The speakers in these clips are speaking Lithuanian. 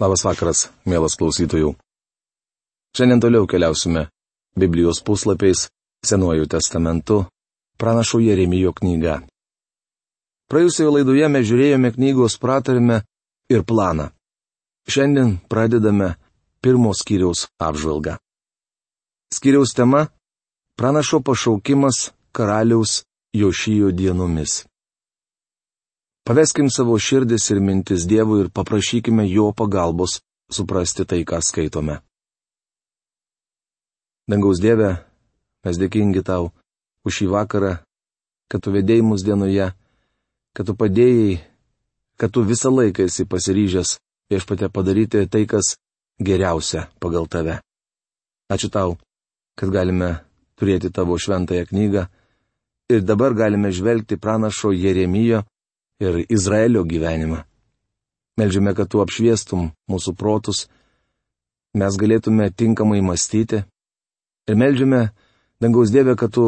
Labas vakaras, mielas klausytojų. Šiandien toliau keliausime Biblijos puslapiais Senuoju testamentu, pranašų Jeremijo knyga. Praėjusioje laidoje mes žiūrėjome knygos pratarime ir planą. Šiandien pradedame pirmo skyriaus apžvalgą. Skyriaus tema - pranašo pašaukimas karaliaus Jošijo dienomis. Paveskim savo širdis ir mintis Dievui ir paprašykime Jo pagalbos suprasti tai, ką skaitome. Dangaus Dieve, mes dėkingi tau už šį vakarą, kad tu vedėjai mus dienoje, kad tu padėjai, kad tu visą laiką esi pasiryžęs viešpate padaryti tai, kas geriausia pagal tave. Ačiū tau, kad galime turėti tavo šventąją knygą ir dabar galime žvelgti pranašo Jeremijo ir Izraelio gyvenimą. Meldžiame, kad tu apšviestum mūsų protus, mes galėtume tinkamai mąstyti ir meldžiame, dangaus Dieve, kad tu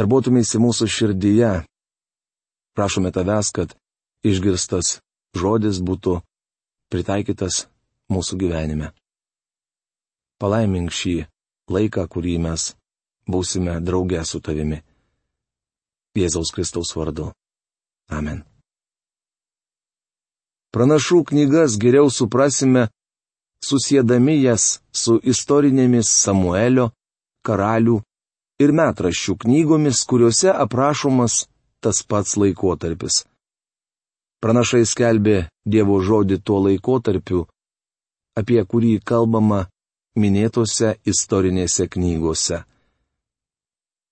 darbuotumėsi mūsų širdyje. Prašome tavęs, kad išgirstas žodis būtų pritaikytas mūsų gyvenime. Palaimink šį laiką, kurį mes būsime drauge su tavimi. Jėzaus Kristaus vardu. Amen. Pranašų knygas geriau suprasime, susėdami jas su istorinėmis Samuelio, karalių ir metraščių knygomis, kuriuose aprašomas tas pats laikotarpis. Pranašai skelbė Dievo žodį tuo laikotarpiu, apie kurį kalbama minėtose istorinėse knygose.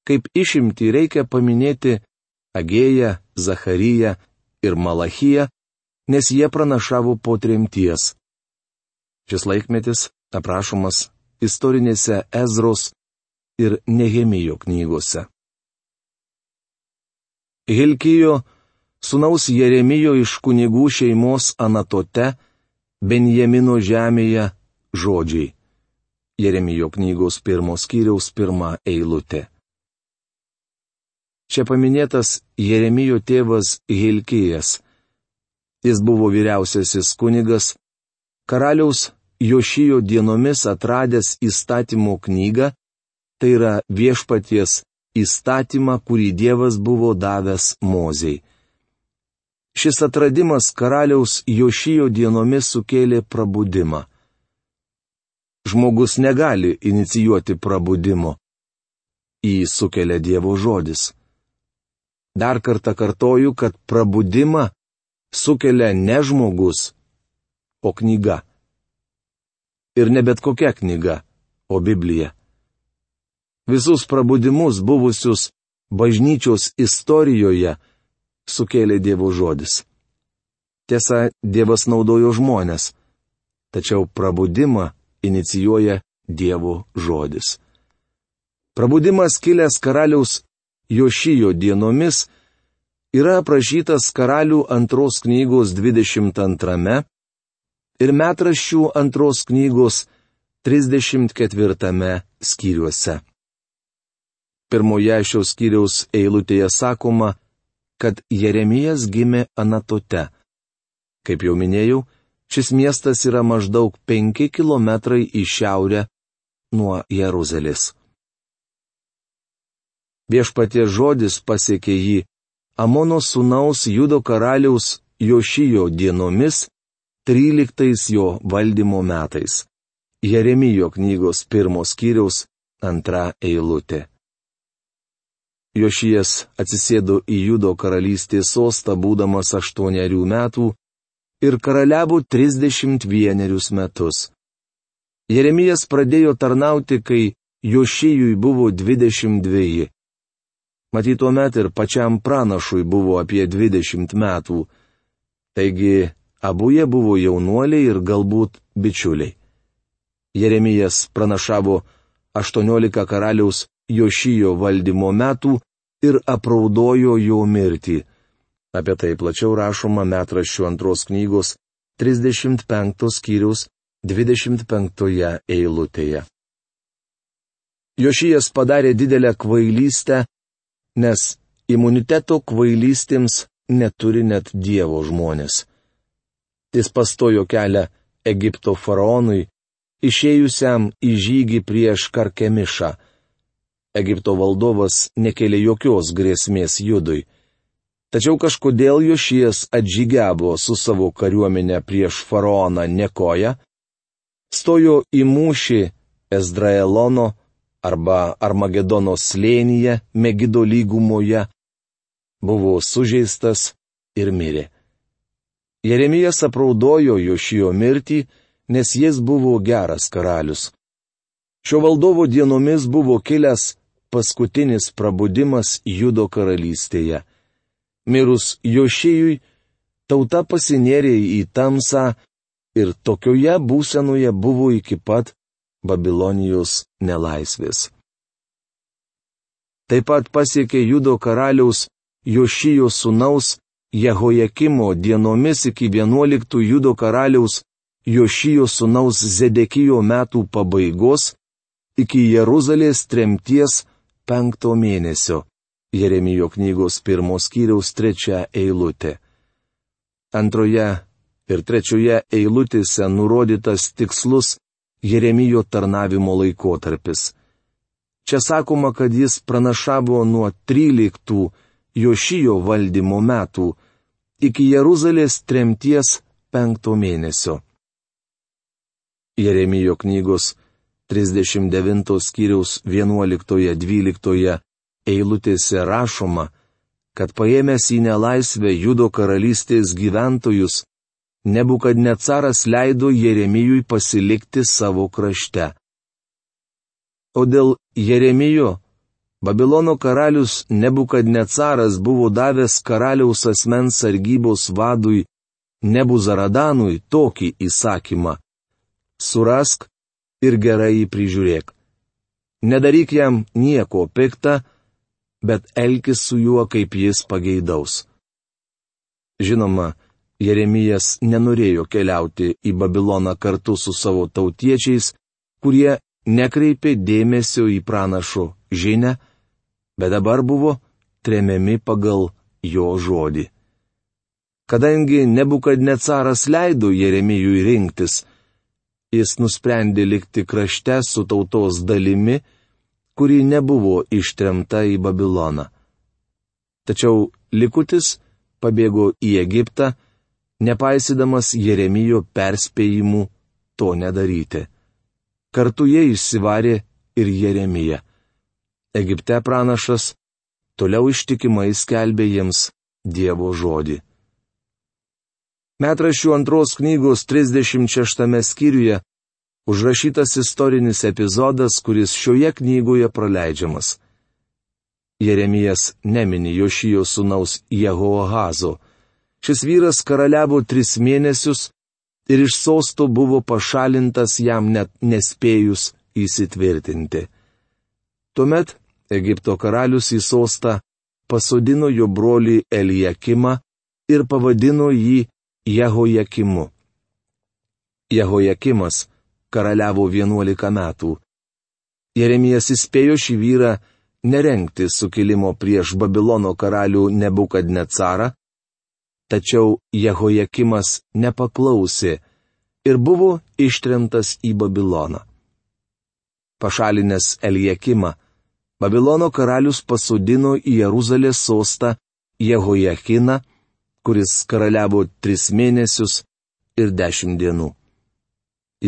Kaip išimti reikia paminėti Agėją, Zacharyją ir Malachiją, nes jie pranašavo po tremties. Šis laikmetis aprašomas istorinėse Ezros ir Nehemijo knygose. Hilkijo, sunaus Jeremijo iš kunigų šeimos Anatote, Benjamino žemėje žodžiai. Jeremijo knygos pirmos skyriaus pirmą eilutę. Čia paminėtas Jeremijo tėvas Hilkijas Jis buvo vyriausiasis kunigas, karaliaus Jošijo dienomis atradęs įstatymo knygą, tai yra viešpaties įstatymą, kurį Dievas buvo davęs Mozei. Šis atradimas karaliaus Jošijo dienomis sukėlė prabudimą. Žmogus negali inicijuoti prabudimo. Į sukelia Dievo žodis. Dar kartą kartoju, kad prabudimą sukelia ne žmogus, o knyga. Ir ne bet kokia knyga, o Biblija. Visus prabudimus buvusius bažnyčios istorijoje sukėlė Dievo žodis. Tiesa, Dievas naudojo žmonės, tačiau prabudimą inicijuoja Dievo žodis. Prabudimas kilęs karaliaus Jošijo dienomis yra aprašytas karalių antros knygos 22 ir metraščių antros knygos 34 skyriuose. Pirmoje šios skyriaus eilutėje sakoma, kad Jeremijas gimė Anatote. Kaip jau minėjau, šis miestas yra maždaug 5 km į šiaurę nuo Jeruzalės. Viešpatie žodis pasiekė jį Amono sūnaus Judo karaliaus Jošijo dienomis, 13 jo valdymo metais. Jeremijo knygos pirmos skyriaus antra eilutė. Jošijas atsisėdo į Judo karalystės sostą būdamas aštuonerių metų ir karaliavo 31 metus. Jeremijas pradėjo tarnauti, kai Jošijui buvo 22. Matyt, tuo met ir pačiam pranašui buvo apie 20 metų. Taigi, abu jie buvo jaunuoliai ir galbūt bičiuliai. Jeremijas pranašavo 18 karaliaus Jošijo valdymo metų ir apraudojo jo mirtį. Apie tai plačiau rašoma metraščių antros knygos 35 skyriaus 25 eilutėje. Jošijas padarė didelę kvailystę nes imuniteto kvailystėms neturi net Dievo žmonės. Jis pastojo kelią Egipto faraonui, išėjusiam į žygį prieš Karkemišą. Egipto valdovas nekėlė jokios grėsmės judui. Tačiau kažkodėl Jošijas atžygiavo su savo kariuomenė prieš faraoną Nekoją, stojo į mūšį Ezdraelono arba Armagedono slėnyje Megido lygumoje, buvo sužeistas ir mirė. Jeremijas apraudojo Jošijo mirtį, nes jis buvo geras karalius. Šio valdovo dienomis buvo kilęs paskutinis prabudimas Judo karalystėje. Mirus Jošėjui, tauta pasinėrė į tamsą ir tokioje būsenoje buvo iki pat Babilonijos nelaisvės. Taip pat pasiekė Judo karaliaus Jošijo sūnaus Jehojakimo dienomis iki 11 Judo karaliaus Jošijo sūnaus Zedekijo metų pabaigos iki Jeruzalės tremties penkto mėnesio. Jeremijo knygos pirmos skyriaus trečia eilutė. Antroje ir trečioje eilutėse nurodytas tikslus Jeremijo tarnavimo laikotarpis. Čia sakoma, kad jis pranašavo nuo 13 Jošijo valdymo metų iki Jeruzalės tremties penkto mėnesio. Jeremijo knygos 39 skyriaus 11-12 eilutėse rašoma, kad paėmęs į nelaisvę Judo karalystės gyventojus, Nebukadnecaras leido Jeremijui pasilikti savo krašte. O dėl Jeremijo, Babilono karalius Nebukadnecaras buvo davęs karaliaus asmens sargybos vadui Nebuzaradanui tokį įsakymą - surask ir gerai jį prižiūrėk. Nedaryk jam nieko piktą, bet elkis su juo, kaip jis pageidaus. Žinoma, Jeremijas nenorėjo keliauti į Babiloną kartu su savo tautiečiais, kurie nekreipė dėmesio į pranašo žinę, bet dabar buvo tremiami pagal jo žodį. Kadangi nebukadnecaras leido Jeremijui rinktis, jis nusprendė likti krašte su tautos dalimi, kuri nebuvo ištremta į Babiloną. Tačiau likutis pabėgo į Egiptą, nepaisydamas Jeremijo perspėjimų to nedaryti. Kartu jie išsivarė ir Jeremiją. Egipte pranašas toliau ištikimai skelbė jiems Dievo žodį. Metrašių antros knygos 36 skyriuje užrašytas istorinis epizodas, kuris šioje knygoje praleidžiamas. Jeremijas nemini Jošijo sūnaus Jehoahazo. Šis vyras karaliavo tris mėnesius ir iš sosto buvo pašalintas jam net nespėjus įsitvirtinti. Tuomet Egipto karalius į sostą pasodino jo brolį Elijakimą ir pavadino jį Jehojakimu. Jehojakimas karaliavo 11 metų. Jeremijas įspėjo šį vyrą nerengti sukilimo prieš Babilono karalių Nebukadnecarą, tačiau Jehojakimas nepaklausė ir buvo ištremtas į Babiloną. Pašalinęs Elijakimą, Babilono karalius pasodino į Jeruzalės sostą Jehojakiną, kuris karaliavo tris mėnesius ir dešimt dienų.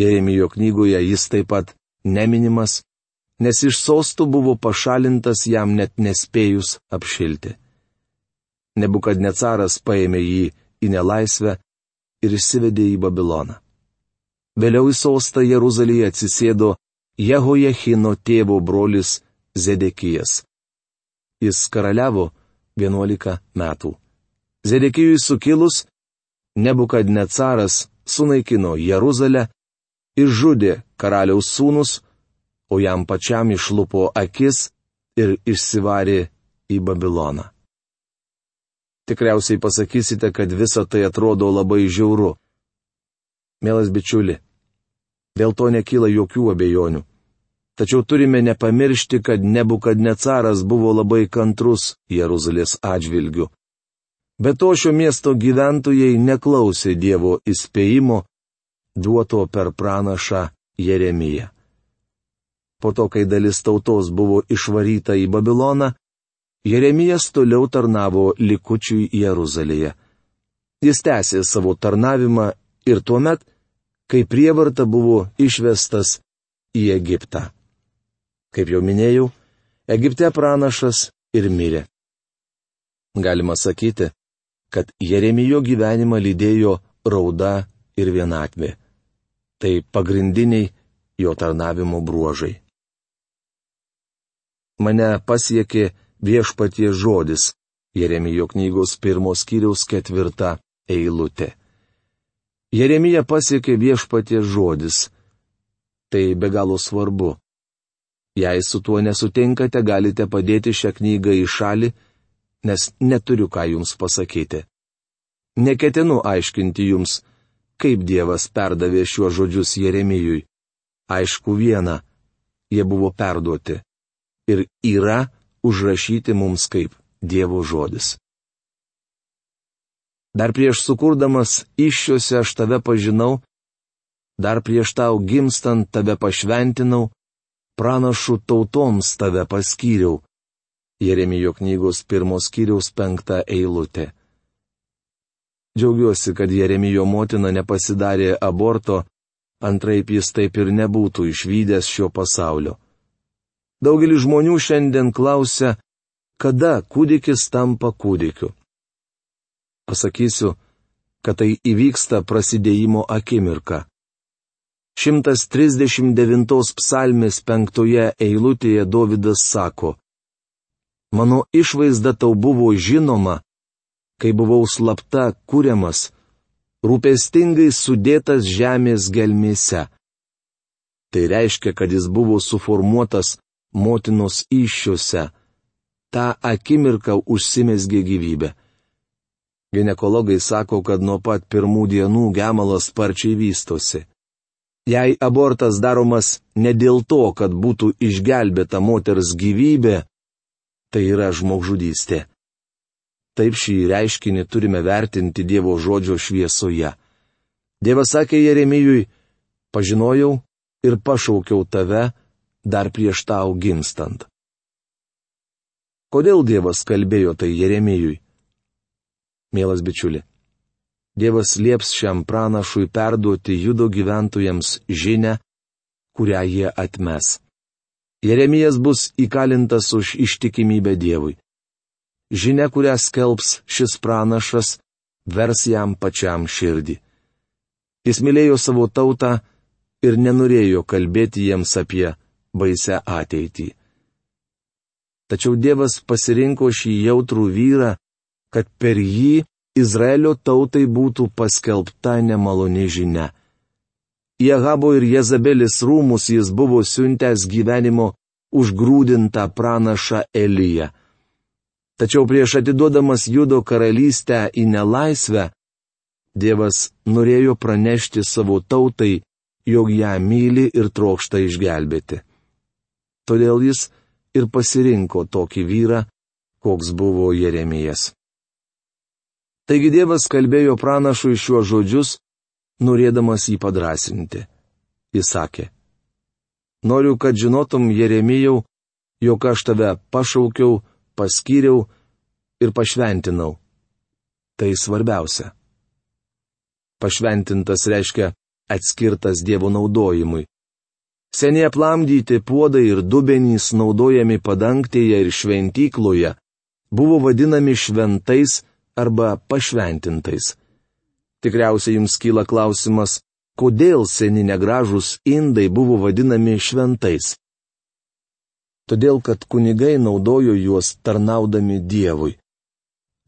Jeremijo knygoje jis taip pat neminimas, nes iš sostų buvo pašalintas jam net nespėjus apšilti. Nebukadnecaras paėmė jį į nelaisvę ir išsivedė į Babiloną. Vėliau į sostą Jeruzalėje atsisėdo Jehojechino tėvo brolis Zedekijas. Jis karaliavo 11 metų. Zedekijui sukilus, Nebukadnecaras sunaikino Jeruzalę išžudė karaliaus sūnus, o jam pačiam išlupo akis ir išsivarė į Babiloną. Tikriausiai pasakysite, kad visa tai atrodo labai žiauru. Mielas bičiuli, dėl to nekyla jokių abejonių. Tačiau turime nepamiršti, kad nebukadnecaras buvo labai kantrus Jeruzalės atžvilgiu. Be to šio miesto gyventojai neklausė Dievo įspėjimo duoto per pranašą Jeremiją. Po to, kai dalis tautos buvo išvaryta į Babiloną, Jeremijas toliau tarnavo likučiui Jeruzalėje. Jis tęsė savo tarnavimą ir tuomet, kai prievarta buvo išvestas į Egiptą. Kaip jau minėjau, Egipte pranašas ir mirė. Galima sakyti, kad Jeremijo gyvenimą lydėjo rauda ir vienatvė. Tai pagrindiniai jo tarnavimo bruožai. Mane pasiekė viešpatie žodis Jeremijo knygos pirmos kiriaus ketvirta eilutė. Jeremija pasiekė viešpatie žodis Tai be galo svarbu. Jei su tuo nesutinkate, galite padėti šią knygą į šalį, nes neturiu ką jums pasakyti. Neketinu aiškinti jums, kaip Dievas perdavė šiuos žodžius Jeremijui. Aišku viena, jie buvo perduoti. Ir yra užrašyti mums kaip Dievo žodis. Dar prieš sukurdamas iššiuose aš tave pažinau dar prieš tau gimstant tave pašventinau, pranašų tautoms tave paskyriau. Jeremijo knygos pirmos skyriaus penkta eilutė. Džiaugiuosi, kad Jeremijo motina nepasidarė aborto, antraip jis taip ir nebūtų išvykęs šio pasaulio. Daugelis žmonių šiandien klausia, kada kūdikis tampa kūdikiu. Pasakysiu, kad tai įvyksta prasidėjimo akimirka. 139 psalmės penktoje eilutėje Dovydas sako, Mano išvaizda tau buvo žinoma, kai buvau slapta kuriamas, rūpestingai sudėtas žemės gelmėse. Tai reiškia, kad jis buvo suformuotas motinos iššiuose. Ta akimirka užsimesgė gyvybė. Ginekologai sako, kad nuo pat pirmų dienų gemalas sparčiai vystosi. Jei abortas daromas ne dėl to, kad būtų išgelbėta moters gyvybė, tai yra žmogžudystė. Taip šį reiškinį turime vertinti Dievo žodžio šviesoje. Dievas sakė Jeremijui, pažinojau ir pašaukiau tave dar prieš tau gimstant. Kodėl Dievas kalbėjo tai Jeremijui? Mielas bičiuli, Dievas lieps šiam pranašui perduoti judo gyventojams žinę, kurią jie atmes. Jeremijas bus įkalintas už ištikimybę Dievui. Žinia, kurią skelbs šis pranašas, vers jam pačiam širdį. Jis mylėjo savo tautą ir nenorėjo kalbėti jiems apie baisę ateitį. Tačiau Dievas pasirinko šį jautrų vyrą, kad per jį Izraelio tautai būtų paskelbta nemaloni žinia. Į Ahabo ir Jezabelės rūmus jis buvo siuntęs gyvenimo užgrūdintą pranašą Eliją. Tačiau prieš atiduodamas Judo karalystę į nelaisvę, Dievas norėjo pranešti savo tautai, jog ją myli ir trokšta išgelbėti. Todėl jis ir pasirinko tokį vyrą, koks buvo Jeremijas. Taigi Dievas kalbėjo pranašui šiuos žodžius, norėdamas jį padrasinti. Jis sakė, noriu, kad žinotum Jeremijau, jog aš tave pašaukiau, paskyriau ir pašventinau. Tai svarbiausia. Pašventintas reiškia atskirtas Dievo naudojimui. Seniai aplamdyti puodai ir dubenys naudojami padangtėje ir šventykloje buvo vadinami šventais arba pašventintais. Tikriausiai jums kyla klausimas, kodėl seni negražus indai buvo vadinami šventais. Todėl, kad kunigai naudojo juos tarnaudami Dievui.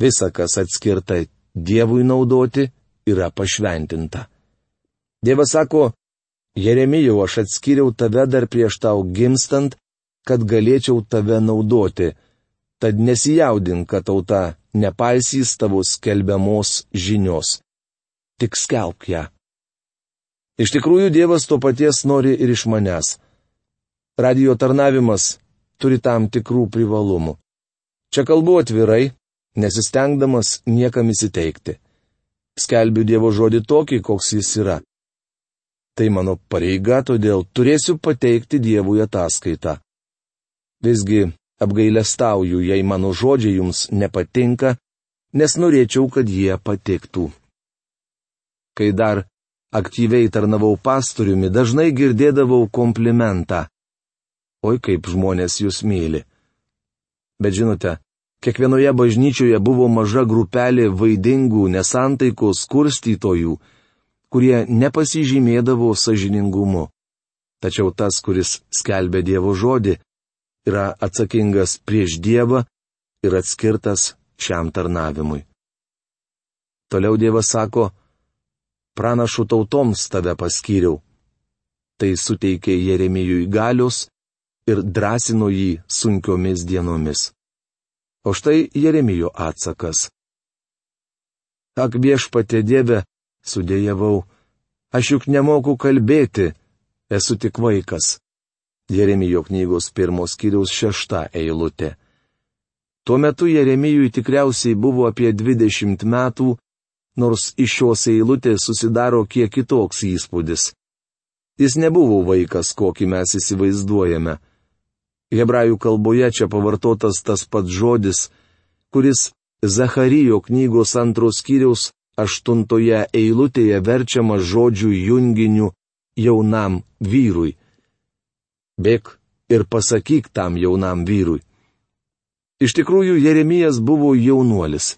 Visa, kas atskirta Dievui naudoti, yra pašventinta. Dievas sako, Jeremijau, aš atskiriau tave dar prieš tau gimstant, kad galėčiau tave naudoti, tad nesijaudink, kad tauta nepaisys tavo skelbiamos žinios. Tik skelbk ją. Iš tikrųjų, Dievas to paties nori ir iš manęs. Radio tarnavimas turi tam tikrų privalumų. Čia kalbu atvirai, nesistengdamas niekam įsiteikti. Skelbiu Dievo žodį tokį, koks jis yra. Tai mano pareiga, todėl turėsiu pateikti Dievui ataskaitą. Visgi apgailestauju, jei mano žodžiai jums nepatinka, nes norėčiau, kad jie patiktų. Kai dar aktyviai tarnavau pastoriumi, dažnai girdėdavau komplimentą. Oi kaip žmonės jūs myli. Bet žinote, kiekvienoje bažnyčioje buvo maža grupelė vaidingų nesantaikos kurstytojų, kurie nepasižymėdavo sažiningumu. Tačiau tas, kuris skelbė Dievo žodį, yra atsakingas prieš Dievą ir atskirtas šiam tarnavimui. Toliau Dievas sako, pranašų tautoms tave paskyriau. Tai suteikė Jeremijui galios ir drąsino jį sunkiomis dienomis. O štai Jeremijo atsakas. Ak viešpatė Dieve, sudėjavau, aš juk nemoku kalbėti, esu tik vaikas. Jeremijo knygos pirmos kiriaus šešta eilutė. Tuo metu Jeremijui tikriausiai buvo apie 20 metų, nors iš šios eilutės susidaro kiek kitoks įspūdis. Jis nebuvo vaikas, kokį mes įsivaizduojame. Hebrajų kalboje čia pavartotas tas pats žodis, kuris Zacharijo knygos antros kiriaus aštuntoje eilutėje verčiamas žodžių junginiu jaunam vyrui. Bėk ir pasakyk tam jaunam vyrui. Iš tikrųjų, Jeremijas buvo jaunuolis.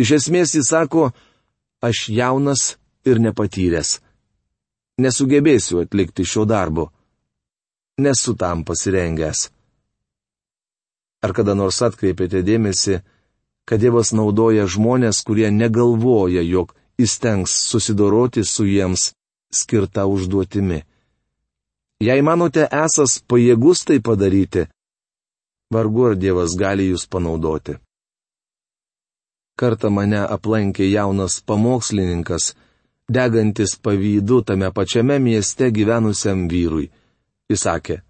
Iš esmės jis sako, aš jaunas ir nepatyręs. Nesugebėsiu atlikti šio darbo. Nesu tam pasirengęs. Ar kada nors atkreipėte dėmesį, kad Dievas naudoja žmonės, kurie negalvoja, jog įstengs susidoroti su jiems skirta užduotimi. Jei manote esas pajėgus tai padaryti, vargu ar Dievas gali jūs panaudoti. Kartą mane aplankė jaunas pamokslininkas, degantis pavydu tame pačiame mieste gyvenusiam vyrui. Jis sakė,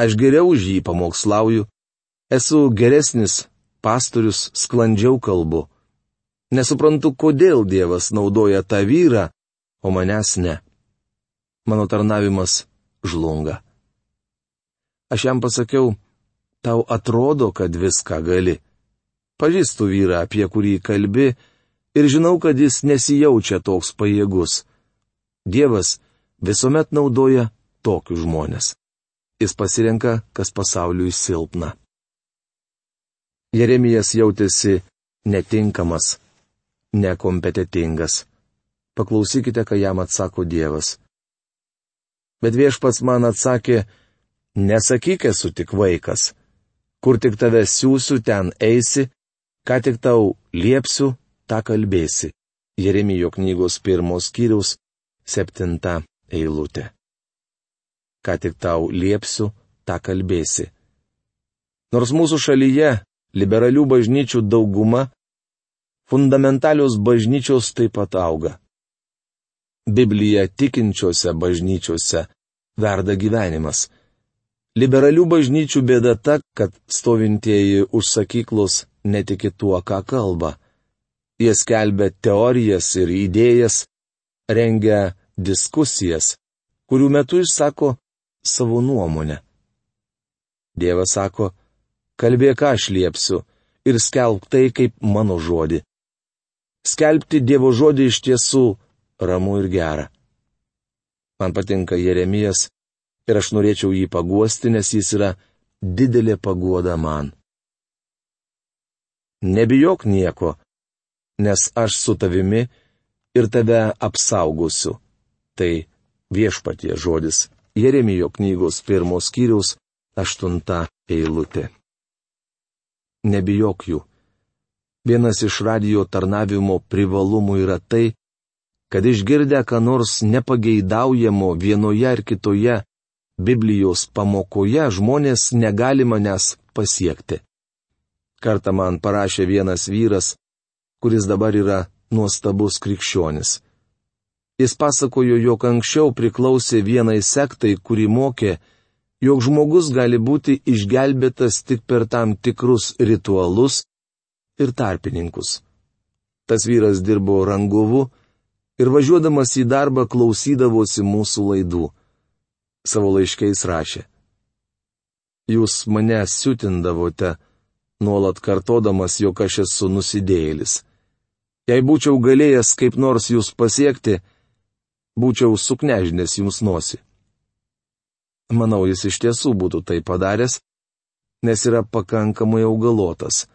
aš geriau už jį pamokslauju, esu geresnis pastorius, sklandžiau kalbu. Nesuprantu, kodėl Dievas naudoja tą vyrą, o manęs ne. Mano tarnavimas žlunga. Aš jam pasakiau, tau atrodo, kad viską gali. Pažįstu vyrą, apie kurį kalbi, ir žinau, kad jis nesijaučia toks pajėgus. Dievas visuomet naudoja tokius žmonės. Jis pasirenka, kas pasauliui silpna. Jeremijas jautėsi netinkamas, nekompetitingas. Paklausykite, ką jam atsako Dievas. Bet viešpats man atsakė, nesakyk esu tik vaikas kur tik tave siūsiu, ten eisi, ką tik tau liepsiu, tą kalbėsi. Jeremijo knygos pirmos skyriaus septinta eilutė. Ką tik tau liepsiu, tą kalbėsi. Nors mūsų šalyje liberalių bažnyčių dauguma, fundamentalios bažnyčios taip pat auga. Biblija tikinčiose bažnyčiose verda gyvenimas. Liberalių bažnyčių bėda ta, kad stovintieji už sakyklos netiki tuo, ką kalba. Jie skelbia teorijas ir idėjas, rengia diskusijas, kurių metu išsako savo nuomonę. Dievas sako, kalbėk aš liepsiu ir skelbk tai kaip mano žodį. Skelbti Dievo žodį iš tiesų ramu ir gera. Man patinka Jeremijas ir aš norėčiau jį paguosti, nes jis yra didelė paguoda man. Nebijok nieko, nes aš su tavimi ir tave apsaugosiu. Tai viešpatie žodis Jeremijo knygos pirmos skyriaus aštunta eilutė. Nebijok jų. Vienas iš radio tarnavimo privalumų yra tai, kad išgirdę, ką nors nepageidaujamo vienoje ar kitoje Biblijos pamokoje žmonės negali manęs pasiekti. Kartą man parašė vienas vyras, kuris dabar yra nuostabus krikščionis. Jis pasakojo, jog anksčiau priklausė vienai sektai, kuri mokė, jog žmogus gali būti išgelbėtas tik per tam tikrus ritualus ir tarpininkus. Tas vyras dirbo rangovu ir važiuodamas į darbą klausydavosi mūsų laidų. Savo laiškiais rašė. Jūs mane siutindavote, nuolat kartodamas, jog aš esu nusidėjėlis. Jei būčiau galėjęs kaip nors jūs pasiekti, būčiau suknežinęs jums nosi. Manau, jis iš tiesų būtų tai padaręs, nes yra pakankamai augalotas.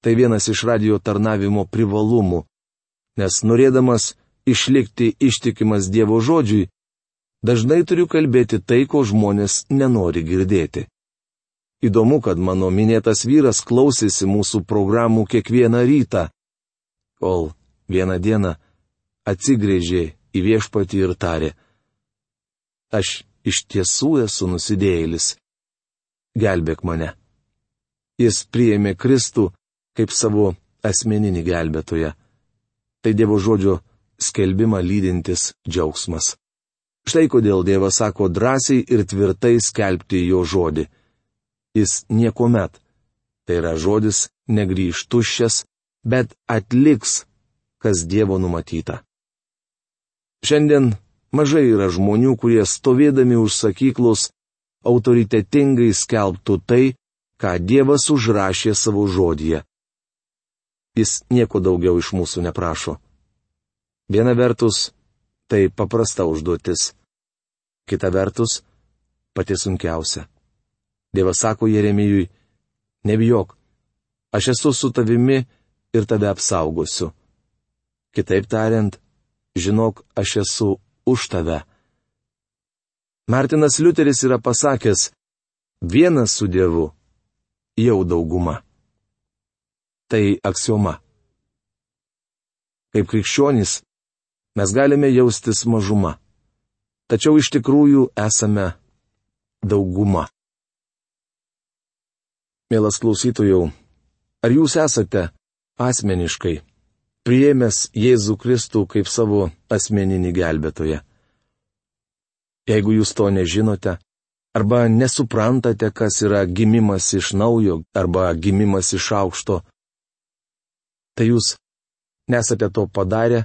Tai vienas iš radio tarnavimo privalumų, nes norėdamas išlikti ištikimas Dievo žodžiui, dažnai turiu kalbėti tai, ko žmonės nenori girdėti. Įdomu, kad mano minėtas vyras klausėsi mūsų programų kiekvieną rytą, kol vieną dieną atsigrėžė į viešpatį ir tarė, aš iš tiesų esu nusidėjėlis. Gelbėk mane. Jis priėmė Kristų kaip savo asmeninį gelbėtoją. Tai Dievo žodžio skelbimą lydintis džiaugsmas. Štai kodėl Dievas sako drąsiai ir tvirtai skelbti jo žodį jis niekuomet. Tai yra žodis negryž tuščias, bet atliks, kas Dievo numatyta. Šiandien mažai yra žmonių, kurie stovėdami už sakyklos autoritetingai skelbtų tai, ką Dievas užrašė savo žodyje. Jis nieko daugiau iš mūsų neprašo. Viena vertus, tai paprasta užduotis. Kita vertus, pati sunkiausia. Dievas sako Jeremijui, nebijok, aš esu su tavimi ir tave apsaugosiu. Kitaip tariant, žinok, aš esu už tave. Martinas Liuteris yra pasakęs, vienas su Dievu jau dauguma. Tai aksioma. Kaip krikščionys, mes galime jaustis mažuma. Tačiau iš tikrųjų esame dauguma. Mielas klausytojau, ar jūs esate asmeniškai priėmęs Jėzų Kristų kaip savo asmeninį gelbėtoją? Jeigu jūs to nežinote, arba nesuprantate, kas yra gimimas iš naujo arba gimimas iš aukšto, tai jūs nesate to padarę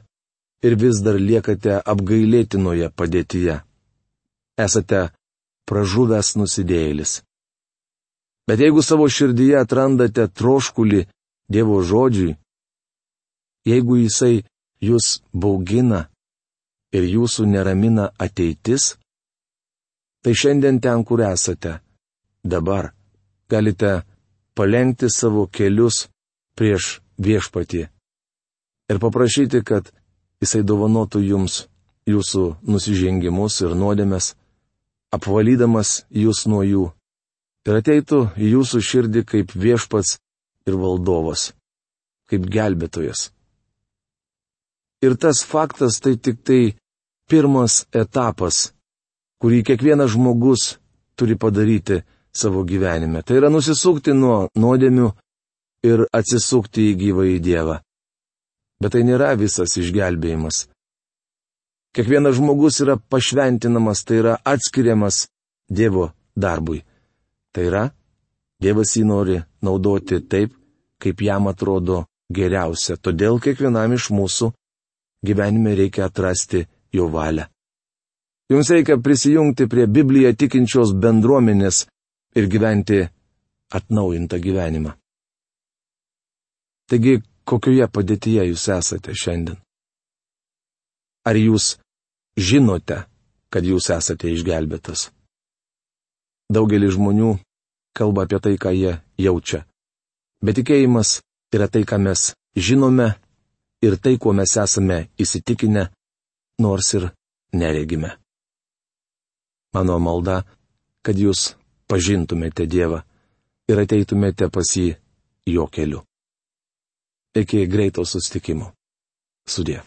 ir vis dar liekate apgailėtinoje padėtyje. Esate pražuvęs nusidėjėlis. Bet jeigu savo širdyje atrandate troškulį Dievo žodžiui, jeigu jisai jūs baugina ir jūsų neramina ateitis, tai šiandien ten, kur esate, dabar galite palengti savo kelius prieš viešpatį ir paprašyti, kad jisai dovanotų jums jūsų nusižengimus ir nuodėmes, apvalydamas jūs nuo jų ir ateitų į jūsų širdį kaip viešpats ir valdovas, kaip gelbėtojas. Ir tas faktas tai tik tai pirmas etapas, kurį kiekvienas žmogus turi padaryti savo gyvenime. Tai yra nusisukti nuo nuodėmių ir atsisukti į gyvą į Dievą. Bet tai nėra visas išgelbėjimas. Kiekvienas žmogus yra pašventinamas, tai yra atskiriamas Dievo darbui. Tai yra, Dievas jį nori naudoti taip, kaip jam atrodo geriausia, todėl kiekvienam iš mūsų gyvenime reikia atrasti jo valią. Jums reikia prisijungti prie Bibliją tikinčios bendruomenės ir gyventi atnaujintą gyvenimą. Taigi, kokioje padėtyje jūs esate šiandien? Ar jūs žinote, kad jūs esate išgelbėtas? Daugelis žmonių kalba apie tai, ką jie jaučia. Bet tikėjimas yra tai, ką mes žinome ir tai, kuo mes esame įsitikinę, nors ir neregime. Mano malda, kad jūs pažintumėte Dievą ir ateitumėte pas jį jo keliu. Iki greito sustikimo. Sudė.